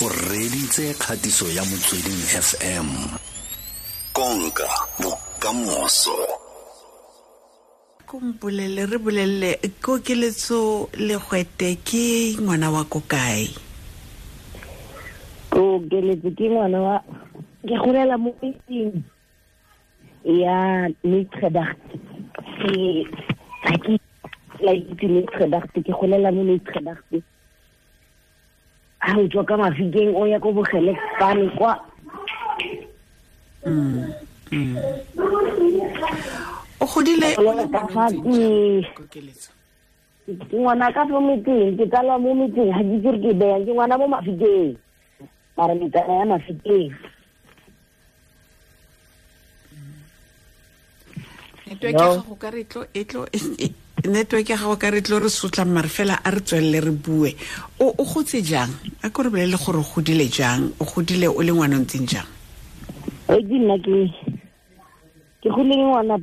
o reditse kgatiso ya motsweding fm konka bokamoso. Ko mpolele re bolelele kokeletso legwete ke ngwana wa ko kae? Kokeletso ke ngwana wa ke golela mo metsing ya Nitredacht ke ga ke la itse Nitredacht ke golela mo Nitredacht ha o tswa ka mafikeng o ya ko bogele fane kwa. O godile ngwana ke ngwana ka fo metsing ke tsalwa mo metsing ga ke ke beyang ke ngwana mo mafikeng. Mara metsana ya mafikeng. Network ya gago ka re tlo e tlo e- network ya gago ka re tlo re sotla mare fela a re tswelele re bue. O gotse jang? A ko re bolele gore o godile jang? O godile o le ngwana o ntseng jang? O ke nna ke ke gole le ngwana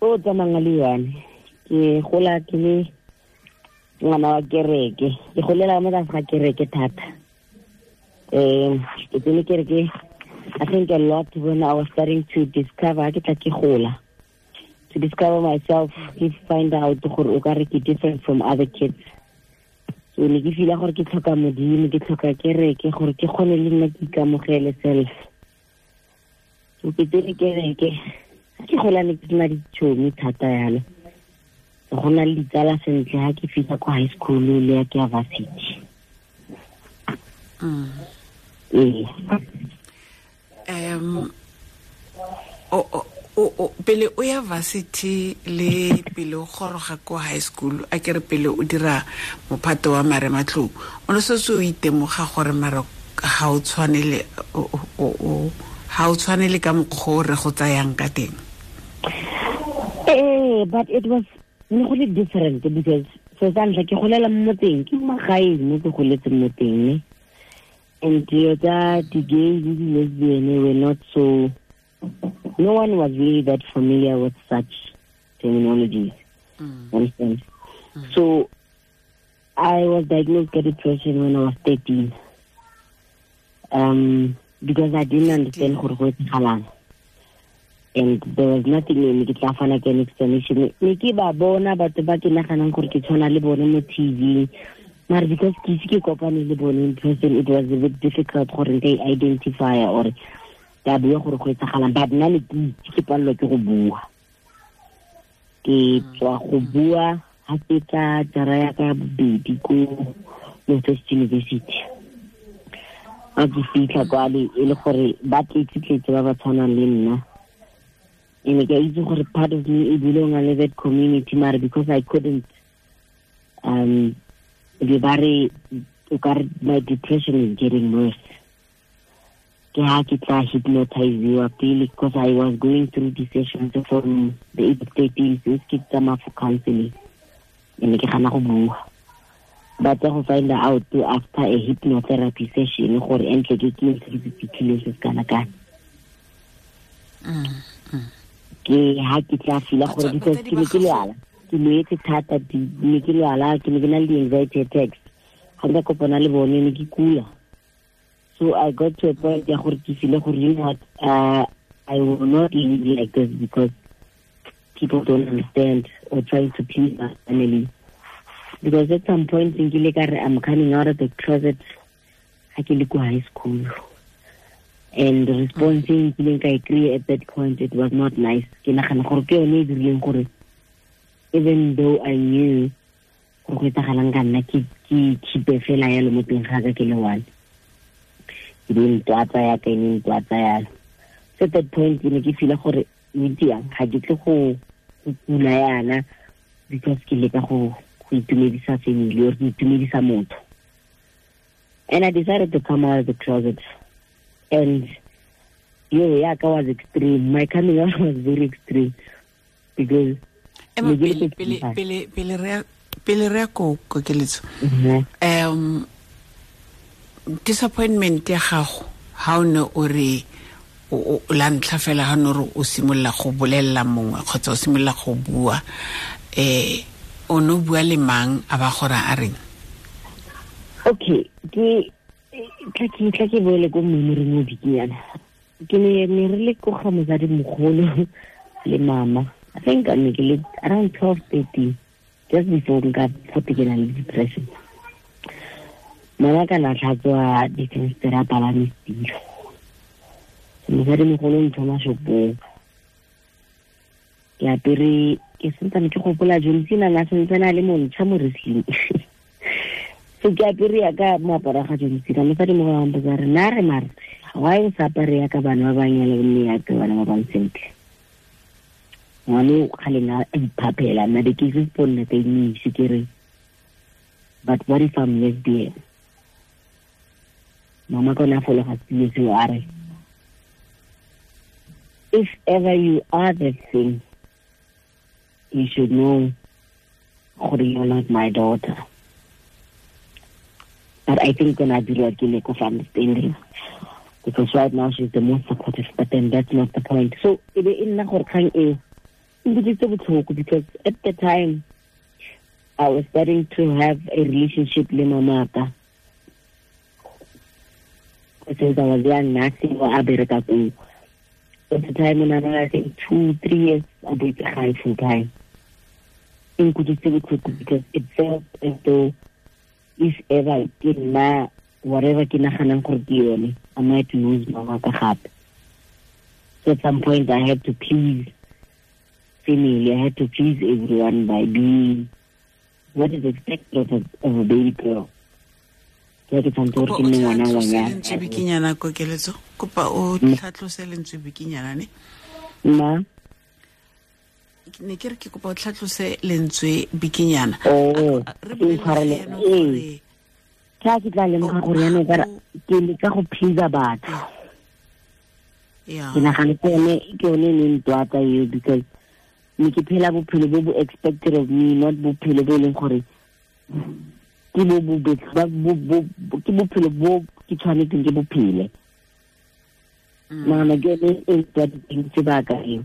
o tsamayng a le yane ke gola ke le ngwana wa kereke. Ke golela mo tlase ga kereke thata. Um ke tsene kereke i think a lot when i was starting to discover ke tla ke gola to discover myself ke find out gore o ka re ke different from other kids. So ne ke fila gore ke tlhoka modimo ke tlhoka kereke gore ke kgone le nna ke ikamogele self. So ke tsene kereke ke gola ne ke sena ditšhomi thata yalo. So go na le ditsala sentle ga ke fitlha ko high school le ya ke ya varsity. Ee. Um o- pele o ya varsity le pele o goroga ko high school a kere pele o dira mophato wa marematlou o ne se se o itemoga gore mare ga o tshwane le o- o- o- ga o tshwane le ka mokgwa o re go tsayang ka teng? Eh, but it was ne go le different because so sa ntlha ke golela mo motseng ke magaeng mo ke goletseng mo teng ne? And dilo tsa di-gay le di-lesbian were not so no one was really that familiar with such terminologies understand? So i was diagnosed with depression when i was 13 um because i didn't understand gore go etsagalang and there was nothing in ke tla fana ka an explanation. Ne ke ba bona batho ba ke naganang gore ke tshwana le bone mo tv mara because ke ise ke kopane le bone in person it was a bit difficult gore nka identifya or ka bua gore go etsagalang. But nna ne ke itse ke palelwa ke go bua. Ke tswa go bua ke jara ya ka bobedi ko university. Ke fitlha kwale e le gore ba tletse-tletse ba ba tshwanang le nna. Itse gore part of me e le that community because i couldn't um be ba re o my depression is getting worse ke ha ke tla hypnotisewa pele because i was going through the sessions from the age thirteen since ke tsamaya for counseling. And ke gana go bua. Ba tsa go find out after a hypnotherapy session gore entle ke ke ntse ke se fitlhile se se kana kana ke ha ke tla fila gore batsadi ke ne ke lwala ke loetse thata di- ne ke lwala ke ne ke na le di-anxiety attacks. Ga nka kopana le bone ne ke kula so i got to a point ya gore ke file gore you know uh, i will not live like this because people don't understand or trying to please my family. Because at some point nkile ka i'm coming out of the closet. Ke le ko high school. And the response e nkileng ka e kry at that point it was not nice. Even though i knew gore go etsagalang ka nna ke khipe fela yalo mo teng ga ka ke le one ke di ntwatsa yaka e ne ntwatsa yalo so that point ke ne ke fila gore ntse ga ke tle go kula yana because ke leka go go itumedisa family or go itumedisa motho. And i decided to come out of the closet. And yo yaka was extreme. My coming out was very extreme. Because Ne pele- re ya- pele re ya ko kokeletso Mhm. um disappointment ya gago ha o ne o re o o- o la ntlha fela ga ne ore o simolola go bolelela mongwe kgotsa o simolola go bua eh o ne o bua le mang a ba gore a reng? Okay ke tla ke boele ko mmemoring mo bikinyana ke ne ne re le ko ga motsadi mogolo le mama. I think ne ke le around twelve thirty just before nka fote ke na le depression mama ka na tlhatswa difenstere a palame setilo mosadi mogolo nthoma shopong. Ke apere ke sentsane ke gopola johnsena na sentsene a le montšha mo wrestling. So ke apere yaka moaparo ga johnsena mosadi mo gampotsa re na re mare why o sa apare yaka bana ba banyala mme yaka bana ba bang sentle. Ngwane kgale na a iphaphela nna be ke se sponna ka ke re but what if i'm lesbian mama ka one a fologa selo seo a re if ever you are that thing you should know gore you're not my daughter but I think when I that, give lack of understanding. Because right now she's the most supportive, but then that's not the point. So, it is in the because at the time, I was starting to have a relationship with my Since I was young, nothing or America At the time when I was, I think, two, three years, I did high full time. In because it felt as though if ever ke my whatever ke naganang gore ke i might lose mama ka gape. So at some point i had to please family i had to please everyone by being what is expected of a baby girl ke ke tsantse gore ke nne ngwana ngwanyana bikinyana ko keletso kopa o tlhatlose lentswe bikinyana ne? Ma ne ke re ke kopa o tlhatlose lentswe bikinyana oh re ka ke tla lemoga gore yane kara ke leka go phisa batho. Ke nagane ke yone ke yone ne ntwata eo because ne ke phela bophelo bo bo expected of me not bophelo bo e leng gore ke bophelo bo ke tshwanetseng ke bophele nagana ke yone e ntwatitseng sebaka eo.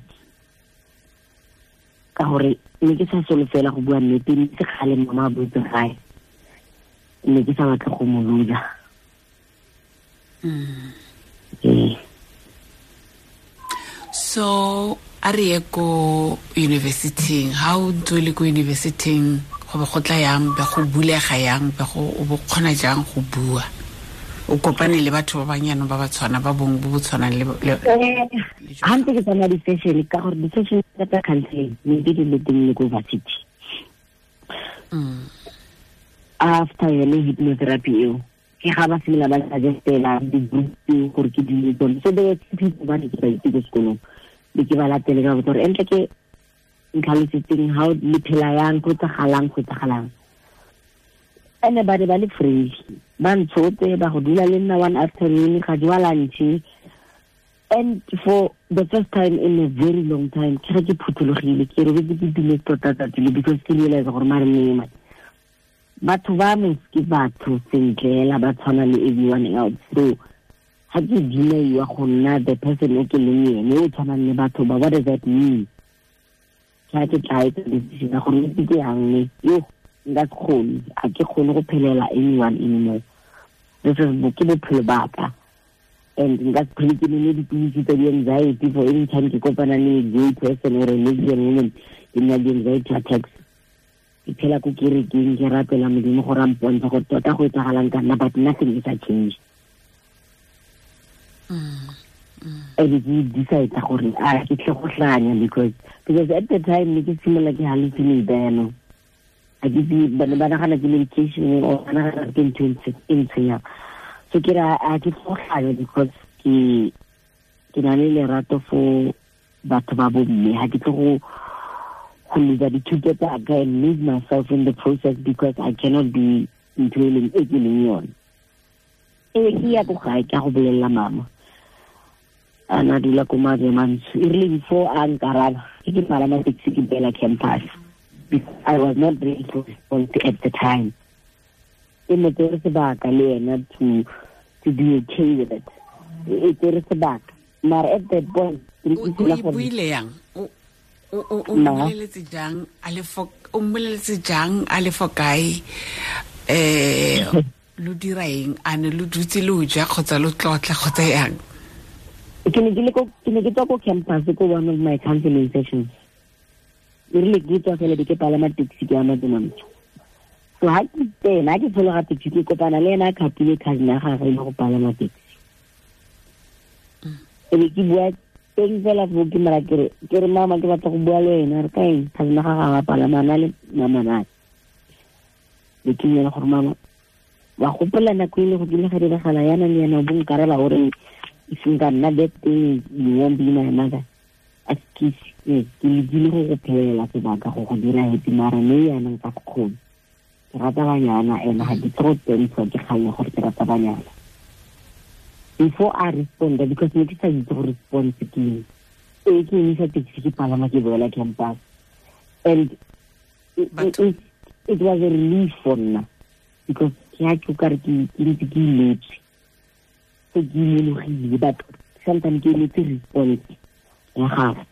Ka gore ne ke sa solofela go bua nnete ne se kgale mama a botse gae. Ne ke sa batla go mo loja ee. So a re ye ko universityng ga o ntse le ko universityng go be go tla yang be go bulega yang be go o bo kgona jang go bua? O kopane le batho ba banyano ba ba tshwana ba bongwe bo bo tshwanang le ga ntse ke tsamaya di-session ka gore di-session tsa counseling maybe di le teng le ko varsity after yone hypnotherapy eo ke ga ba simolola ba suggestela di-group gore ke dile tsone. So there were people ba ne ke ba itse ko sekolong be ke ba latele ka botsa gore entle ke ntlhalosetseng how le phela yang go tsagalang go tsagalang ene ba ne ba le free ba ntshotse ba go dula le nna one afternoon ga diwa lunche and for the first time in a very long time ke ga ke phuthologile ke re ke dile tota tatile because ke realize gore mare mme batho ba me ke batho sentlela ba tshwana le everyone else. So ga ke dinaiwa go nna the person o ke leng ene o tshwanang le batho ba what does that mean ga ke tla etsa decision ya gore ntse ke yang ne yo nka se kgone. Ga ke kgone go phelela anyone anymore. This is ke bophelo ba ka. And nka se phele ke nene dipilisi tsa di-anxiety for any time ke kopana le gay person or a lesbian woman ke nna di-anxiety attacks. Ke phela ko kerekeng ke rapela modimo gore a mpontsha gore tota go etsagalang ka nna but nothing is a change and ke decide gore a ke tle go tlanya because because at the time ne ke simolola ke hallucinate jaanong ga ke bane ba nagana ke medication or ba nagana ke ntho e ntshwenyang so ke ra a ke tle go tlanya because ke ke na le lerato for batho ba bomme ga ke tle go go lose dithuto tsaka and lose myself in the process because I cannot be ntho e leng e ke leng yone. E ke ya ko gae ka go bolelela mama a na dula ko majemantsho e rile before a nkaraba ke ke palama taxi ke bela campus. Because I was not to respond at the time. E mo tsere sebaka le to to be okay with it. E tsere sebaka. Mara at that point o buile yang? O mmoleletse jang? A le fo o mmoleletse jang? A le fo kae? Eh lo dira eng? A ne lo dutse le o ja kgotsa lo tlotla kgotsa yang ke ne ke tswa ko campus ko one of my counseling sessions. Erile ke tswa fela be ke palama taxi ke ama tsenamtho so ha ke tsena ha ke fologa taxi ke kopana le ena a kgapile cousin ya gage le go palama taxi. E be ke bua teng fela fo ke mara kere ke re mama ke batla go bua le wena re ka eng? Cousin ya gage a palama na le mamanate be ke nyela gore mama wa gopola nako e le go dile ga diragala yana le yana o bonkarela gore if you can not that thing you won't be my mother. Excuse me ke legile go go phelela sebaka go go dira happy mara ne yana ka bokgoni ke rata banyana and ga ke tro tentswa ke kganya gore ke rata banyana. Before I responda because ne ke sa itse go response ke eng. E ke emisa taxi ke palama ke boela campus. And it, it, it, it was a relief for nna because ke a ke o kare ke ntse ke iletse so ke imonogile but sometime ke emetse response ya gago.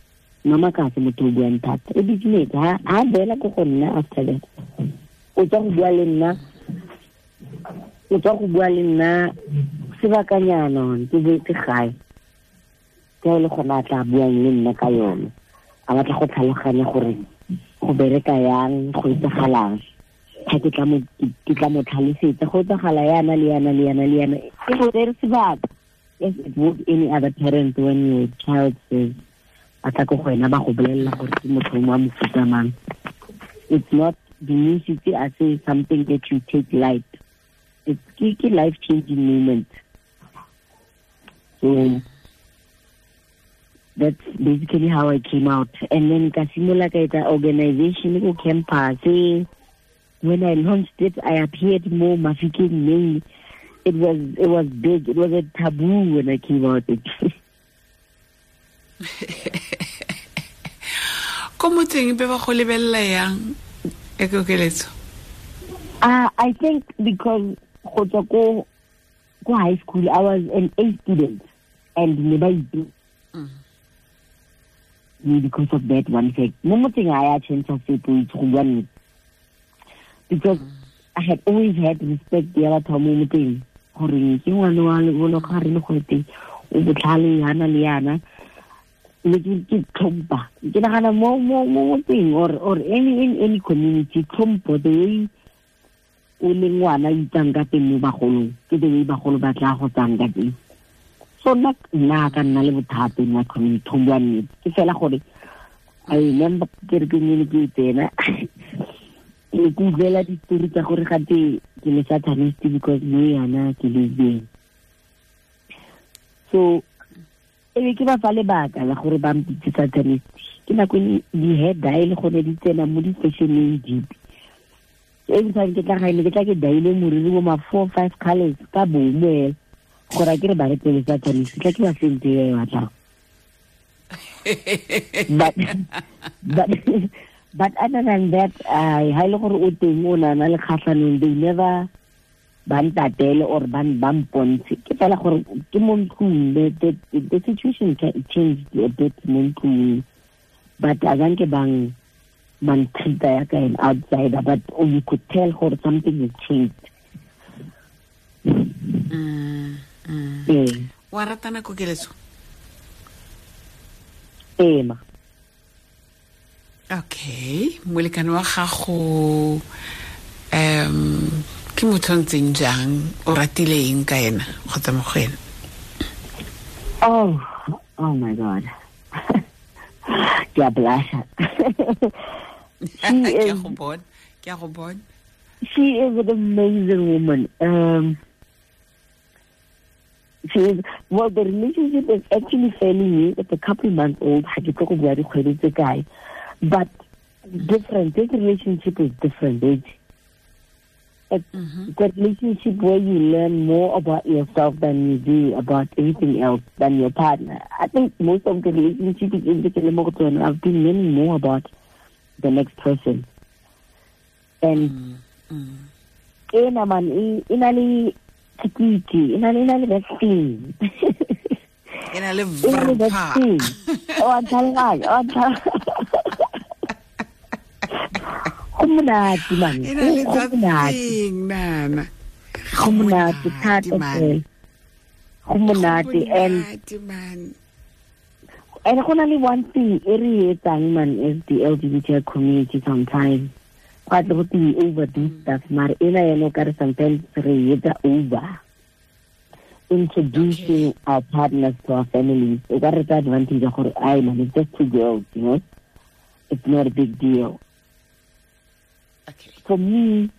Mama ka se motho o buang thata. E bitsinetse ga beela ke go nna after that. O tswa go bua le nna o tswa go bua le nna sebakanyana ke boetse gae. Ke e le gona a tla buang le nna ka yone. A batla go tlhaloganya gore go bereka yang go etsagalang ga ke tla mo tlhalosetsa. Go etsagala yana le yana le yana le yana e go tsere sebaka. Yes it would any other parent when your child says ba tla ko go wena ba go bolelela gore ke motho a it's not the music as say something that you take light. It's ke life changing moment. So that's basically how I came out. And then Kasimula Kaita organization campus. When I launched it, I appeared more Mafiking name. It was it was big. It was a taboo when I came out. ko motseng be ba go lebelela yang e ke okeletso uh, i think because go tswa ko ko high school i was an a student and ne ba itse because of that one fact mo motseng a ya change sepe o itse go bua nnete because i had always had respect ya batho ba mo motseng gore ke ngwane wa lebolo ga re le go teng o botlhale yana le yana. Le ke tlhompha. Ke nagana mo motseng or any in any community tlhompho the way o le ngwana itsang ka teng mo bagolong ke the way bagolo ba tla go tsang ka so nna nna ka nna le bothata nna community thomboa nnete. Ke fela gore i remember ke re ke nyene ke ke ke utlwela ditori tsa gore gate ke le satanist because mo yana ke lesbian so ebe ke ba fa lebaka la gore ba mpitse satanist ke nako e le gone di tsena mo di-fashioneng dipe. E time ke tla gaene ke tla ke daile moriri bo ma four five colors ka bomo ela gore a ke re ba re pele satanist tla ke ba sente e batlang but other than that uh ha ile gore o teng o nana le kgatlhanong they never ba ntatele or ba mpontshe ke fela gore ke mo ntlong the, situation changed a bit mo ntlong but azanke bang bang treata ya an outsider but you could tell gore something has changed. Mm, mm. wa ratana kokeletso ee ma okay molekane wa gago um ke motho ntseng jang? O ratile eng ka ena kgotsa mo go ena? Oh oh my god. Ke a blusha she is ke a go bona. She is an amazing woman. Um she is well the relationship is actually fairly new. It's a couple months old. Tlo go bua dikgwedi tse kae but different this relationship is different it's, it's Mhm. that relationship where you learn more about yourself than you do about anything else than your partner. I think most of the relationship is indicated more to i've been learning more about the next person. And Mm, mm. e naman e na le tsikiti e na le le vaccine. E na le e na le vrpa o a tlhaloganya o a tlhaloganya go monate man na le go monate tsatseng nana. Go monate thata fela go monate and and go na le one thing e re etsang man as the lgbti community sometimes. Go tle go te overdo stuff mare ena yone o kare sometimes re etsa over introducing okay. our partners to our families ka re tsa advantage gore ai man it's just two girls you know? It's not a big deal. For me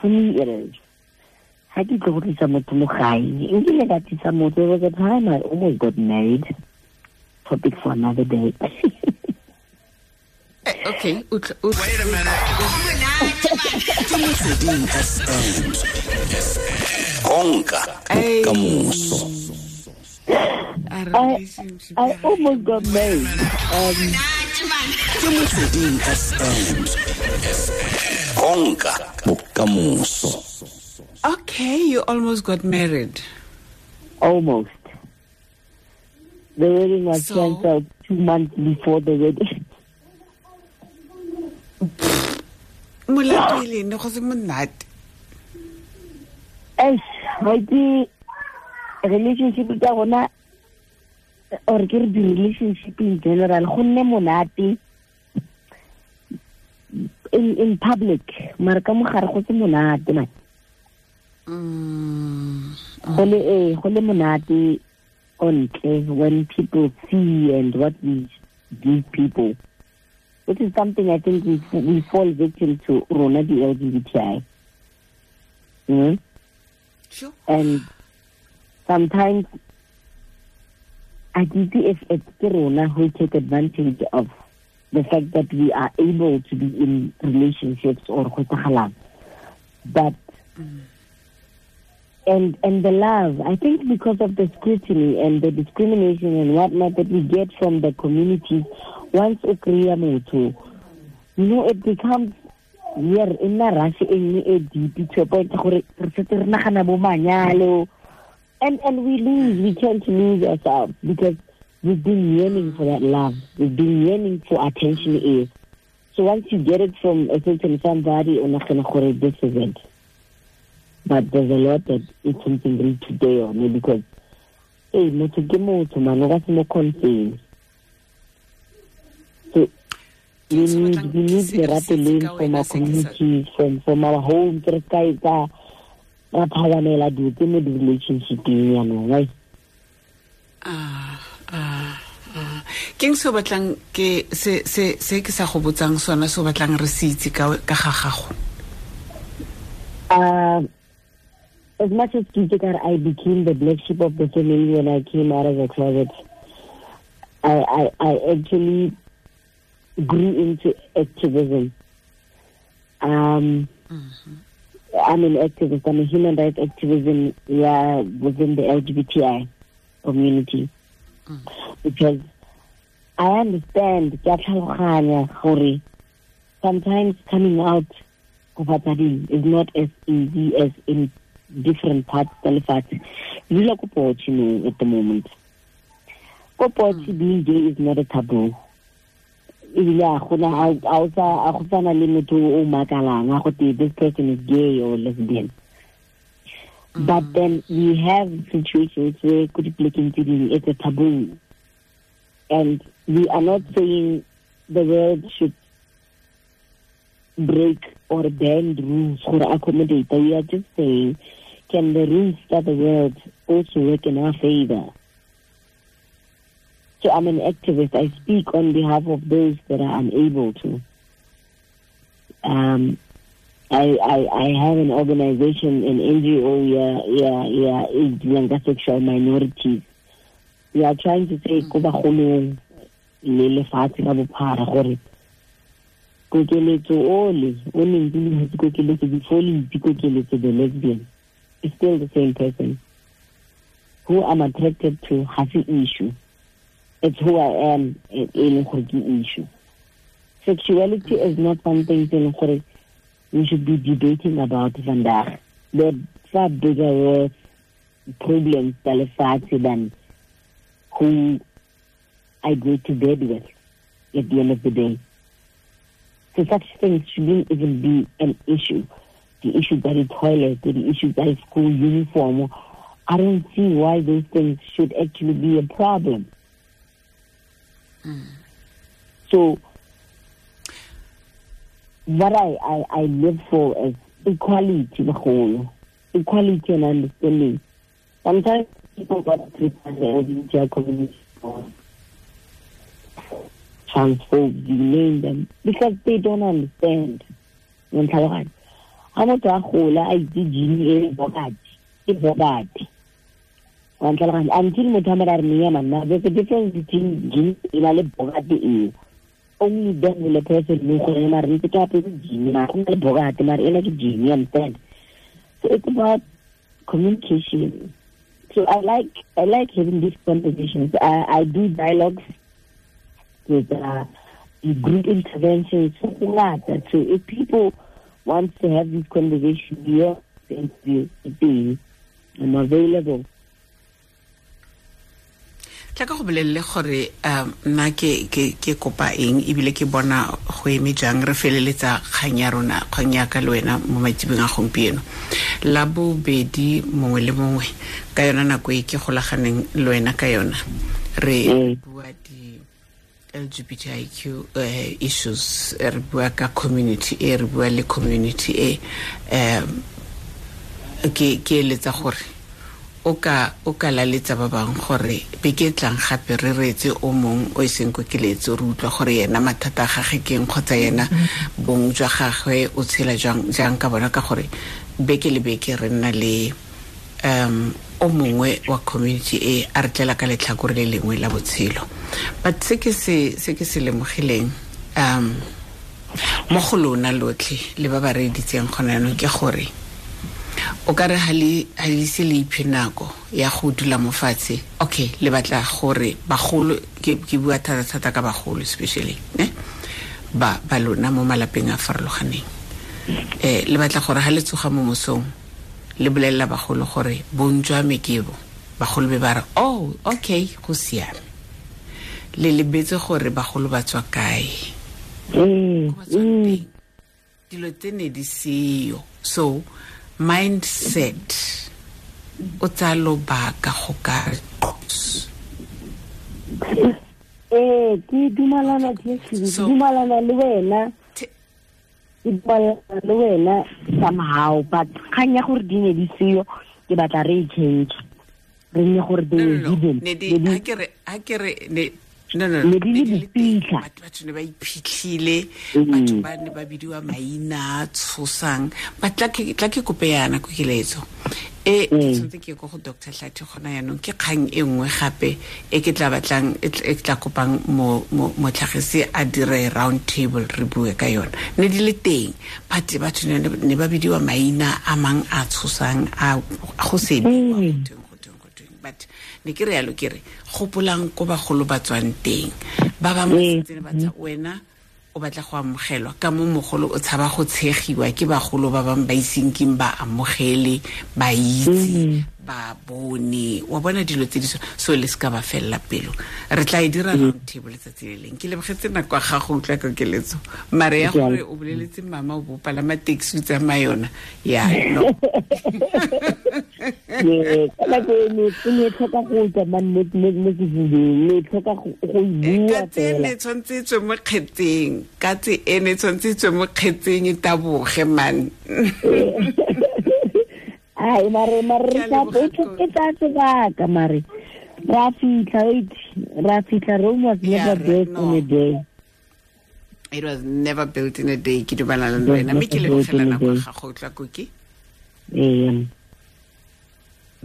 for me it is. Ga ke tlo go tlisa motho mo gae nkile ka tlisa motho was a time I almost got married topic for another day. Eh, okay wait a minute. Konka kamoso I, I almost got married. Um, ke motsweding fm konka bokamoso okay you almost got married. Almost. The wedding was so, cancelled two months before the wedding. Molato e lene go se monate. Es ga ke relationship tsa gona or ke re di-relationship in general go nne monate in, in public mare ka mogare go se monate man mm, go le eh go le monate ontle when people see and what we give people which is something i think we, we fall victim to rona the lgbti mm? sure. and sometimes I think if it's Kirona who take advantage of the fact that we are able to be in relationships or khotagalang. But mm. and and the love, I think because of the scrutiny and the discrimination and whatnot that we get from the community, once ukriya motho, you know, it becomes here in na rush e e deep to a point gore re setse and and we lose, we tend to lose ourselves because we've been yearning for that love. We've been yearning for attention is. So once you get it from a certain somebody, or not going to this is it. But there's a lot that it's something read today on me because hey, motho ke motho man, o ka se mo confine. So we need we need the right from our communities, from from our homes, ra phagamela dilo tse mo di-relationshipeng yanong right ah, ah. Keng se o batlang ke se se se ke sa go botsang sona se o batlang re se itse ka ga gago uh as much as Kitikar, I became the black sheep of the family when I came out of the closet. I, I, I actually grew into activism. Um, mm -hmm. I'm an activist. I'm a human rights activist yeah, within the LGBTI community. Mm. Because I understand sometimes coming out of Atari is not as easy as in different parts of the You look at the moment. Mm. being gay is not a taboo. Ebile a gona a go sana le motho o makalang a go te this person is gay or lesbian. But then we have situations where ko dipolekeng tse dingwe it's a taboo and we are not saying the world should break or bend rules for accommodate we are just saying can the rules of the world also work in our favor so I'm an activist. I speak on behalf of those that are unable to. Um, I, I, I have an organization, an NGO, yeah, yeah, yeah, younger sexual minorities. We are trying to say, ko bagolong le lefatshe ka bophara gore kokeletso ole o neng ke le kokeletso before le itse kokeletso the lesbian is still the same person. Who I'm attracted to has an issue. It's who I am in leng issue. Sexuality is not something e we should be debating about vandag there far bigger worse problems tsa lefatshe than who I go to bed with at the end of the day. So such things shouldn't even be an issue. the issue that the toilet, the issue that school uniform. I don't see why those things should actually be a problem. Mm. So, what I, I, I live for is equality, the whole equality and understanding. Sometimes people got criticize the LGBT community transphobes, you name them, because they don't understand. motho a gola a itse gene e bokati e bokati wa ntlhaloganya until motho a mara re menya there's a difference between gene e na le bokati only then will a person know gore mara ntse ke apere gene mara e na le bokati mara ena ke you understand? So it's about communication so i like i like having these conversations. I, I do dialogues with uh, group interventions. That so if people want to have this conversation here, the interview, I'm available. Tla ka go bolelele gore um nna ke ke ke kopa eng ebile ke bona go eme jang re feleletsa kgang ya rona kgang yaka le wena mo maitsibeng a gompieno. La bobedi mongwe le mongwe ka yona nako e ke golaganeng le wena ka yona re bua di LGBTIQ uh, issues re bua ka community e re bua le community e um ke eletsa gore o ka o ka laletsa ba bang gore beke tlang gape re retse o mong o e seng ko keletse re utlwa gore yena mathata a gage keng kgotsa yena bong jwa gagwe o tshela jang ka bona ka gore beke le beke re nna le um o mongwe wa community e a re tlela ka letlhakore le lengwe la botshelo. But se ke se lemogileng um mo go lona lotlhe le ba ba reeditseng gona yanong ke gore o ka re ga le ise le iphe nako ya go dula mo fatshe. Okay le batla gore bagolo ke bua thata-thata ka bagolo especially ne? Ba ba lona mo malapeng a farologaneng. Um le batla gore ga le tsoga mo mosong le bolelela bagolo gore bong jwa me ke bo. Bagolo be ba re oh okay go siame. Le lebetse gore bagolo ba tswa kae. Dilo tse ne di seyo so mindset o tsaya lobaka go ka ee ke dumalana dumalana le wena. Ke dumalana le wena somehow but kgang ya gore di ne di seyo ke batla re e change. Re nne gore they were hidden ha ke re ne di le dipitla. batho ne ba iphitlhile batho ba ne ba bidiwa maina a tshosang. But tla ke kope yana ko keletso e tshwanetse ke ko go doctor tlhathi gona yaanong ke kgang e nngwe gape e ke tla batlang e tla kopang motlhagisi a dire round table re bue ka yona. Ne di le teng but batho ne ba bidiwa maina a mang a tshosang a go sebiwa but ne ke re yalo ke re gopolang ko bagolo ba tswang teng. Ba bangwe setse ba tsa wena o batla go amogelwa. Ka mo mogolo o tshaba go tshegiwa ke bagolo ba bangwe ba iseng keng ba amogele ba itse ba bone. Wa bona dilo tse di so le se ka ba felela pelo. Re tla e dira round table letsatsi le leng. Ke lebogetse nako ya gago utlwa kokeletso mare ya gore o boleletse mama o bopalama taxi o tsamaya yona ya no kana ke ne tlhoka go tsa man ne ne ke ne tlhoka go bua ka tse ne tsontse tswe mo kgetseng ka tse ene tsontse tswe mo kgetseng e taboge man ai mare mare ka petse ke tsa ka mare ra fitla wait ra fitla Rome was never built in a day. It was never built in a day ke dumelana le wena mme ke lebofela nako ga go tla koki ee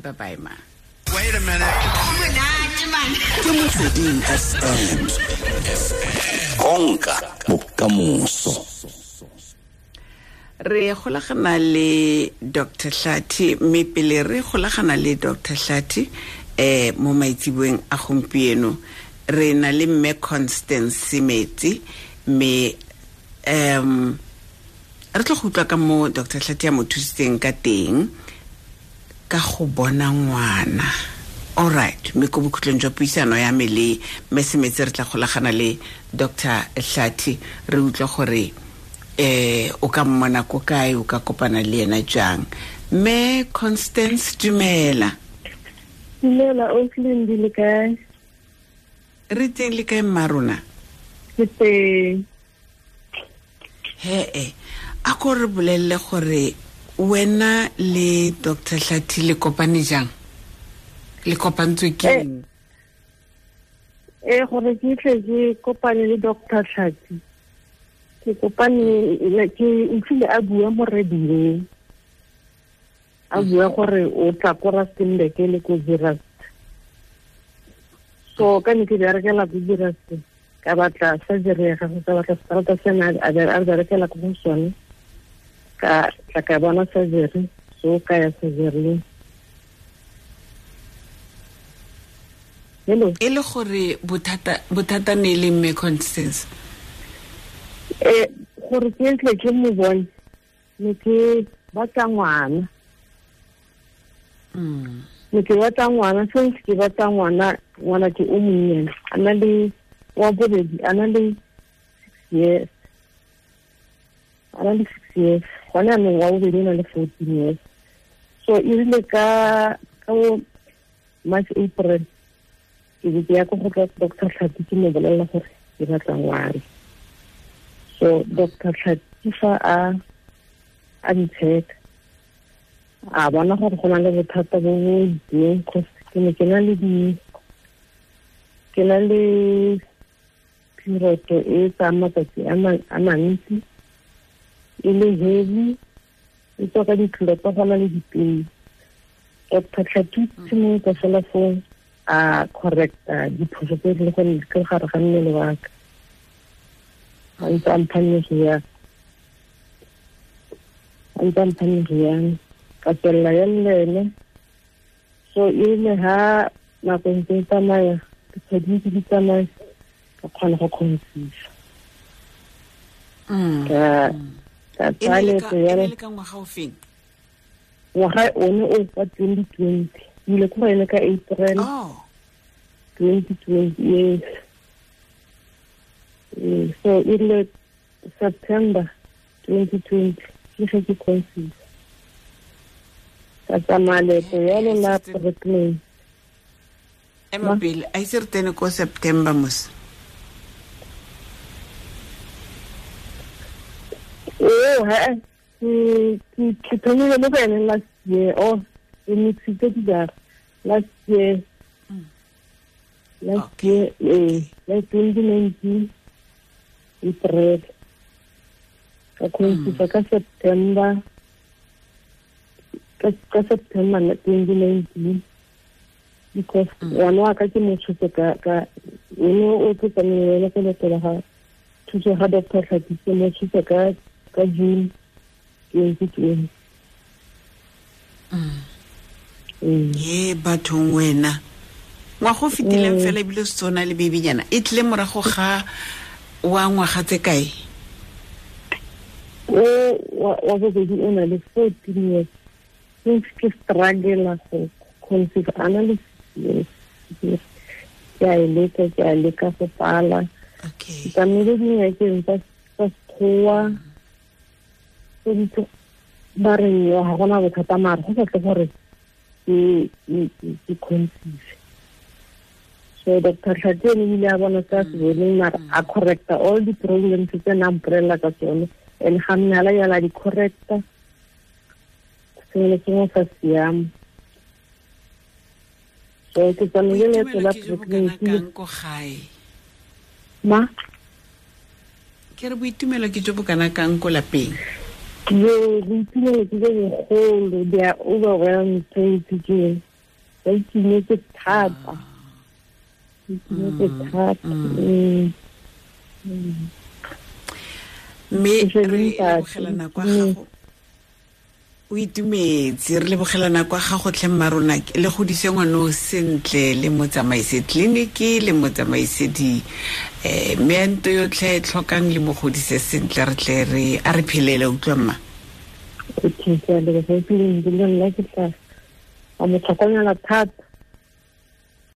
bye bye ma Wait a minute. Ke Motsweding FM. Konka bokamoso. re golagana le dr tlhathi mme pele re golagana le dr tlhathi um mo maitsiboeng a gompieno re na le mme constance metsi mme um re tlo go utlwa ka mo dr tlhathi ya mo thusitseng ka teng ka go bona ngwana. Alright mme ko bokhutlong jwa puisano ya me le mesemetse re tla golagana le dr tlhathi re utlwa gore eh o ka mmona ko kae o ka kopana le ena jang? Mme constance dumela. Dumela oslin di le kae? Re teng le kae mma rona? Ke teng. Hee a ko re bolelele gore wena le dr tlhathi le kopane jang? Le kopantswe ke e gore ke tle ke kopane le dr tlhati ke kopane le- ke utlwile a bua mo radiong. A bua gore o tla ko rustenburg le ko zerast so ka ne ke berekela ko zerast ka batla sa ya gago ka batla separata sena a berekela ko go sone ka tla ka bona surgery so ka ya surgery hello? E le gore bothata bothata ne le mme constance eh gore ke tle ke mo bone ne ke batla ngwana. Mm. ne ke batla ngwana since ke batla ngwana ngwana ke o monnyane a na le wa bobedi a na le six years. A na le six years gona anong wa bobedi o na le fourteen years so e rile ka ka bo march april ke be ke ya ko go tla doctor tlhati ke mo bolelela gore ke batla ngware so doctor tlhati fa a a ntsheka a bona gore go na le bothata bo bo itseng cause ke ne ke na le di ke na le period e tsaya matsatsi a mantsi e le heavy e tswa ka ditlholo tsa gona le dipei doctor tlhapi tshimong ka fela fo a correcta diphoso tse e leng gore ka gare ga mmele wa ka. A ntse a mpha meriana a ntse a mpha meriana ka tswelela ya llene so e ile ha nako ntse e tsamaya dikgwedi ntse di tsamaya ka kgona go conceive Mm. Ka tsaya le leeto ya le ngwaga one o wa twenty twenty. Ile ko go ene ka april oh. twenty twenty yes Eh, so e ile september twenty twenty. Ke ge ke conceive ka tsamaya leeto yalo la pregnant. Ema pele a ise re tene ko september mos Oh, he ke thomile mo go ene last year oh ke mixitse dijara last year last Okay. year eh like twenty nineteen april ka conceive ka september ka september twenty nineteen. Because ngwana wa ka ke mo tshotse ka ene o tsotsameng ene ka letela ga thuso ga doctor tlhapise mo tshotse ka ka june twenty twenty Mm. ye bathong wena. Ngwaga o fetileng Mm. fela ebile se tsona o na le bebinyana e tlile morago ga wa ngwaga tse kae? O wa wa bobedi o na le fourteen years. Since ke struggla go conceive ana na le ke a e leka ke a leka go pala. Okay. Tsamile dingakeng tsa tsa sekgowa tlo- ba yo ga gona bothata mare go sa tle gore ke ke- so doctor tlhate ene ile a bona tsa se boneng mare a correcta. All the problems tse na mpolelela ka tsone and ga nnala yala di correcta. Sengwe le sengwe sa siama so ke tsamaile leeto la pregnancy ma ke re boitumelo ke jo kang ko lapeng boitumelo ke jo bogolo they are overwhelmed twenty ke ba itumetse thata ba itumetse thata Mm. Mm. mme Ke re shebile ntate. lebogela nako ya Mm. gago o itumetse re lebogelana kwa ga gotlhe mmarona le godise ngwana o sentle le motsamaise tleliniki le motsamaisedi um eh, meento yotlhe e tlhokang le mogodise sentle re tle re a re phelele utlwa mma. Motlhokonyana thata.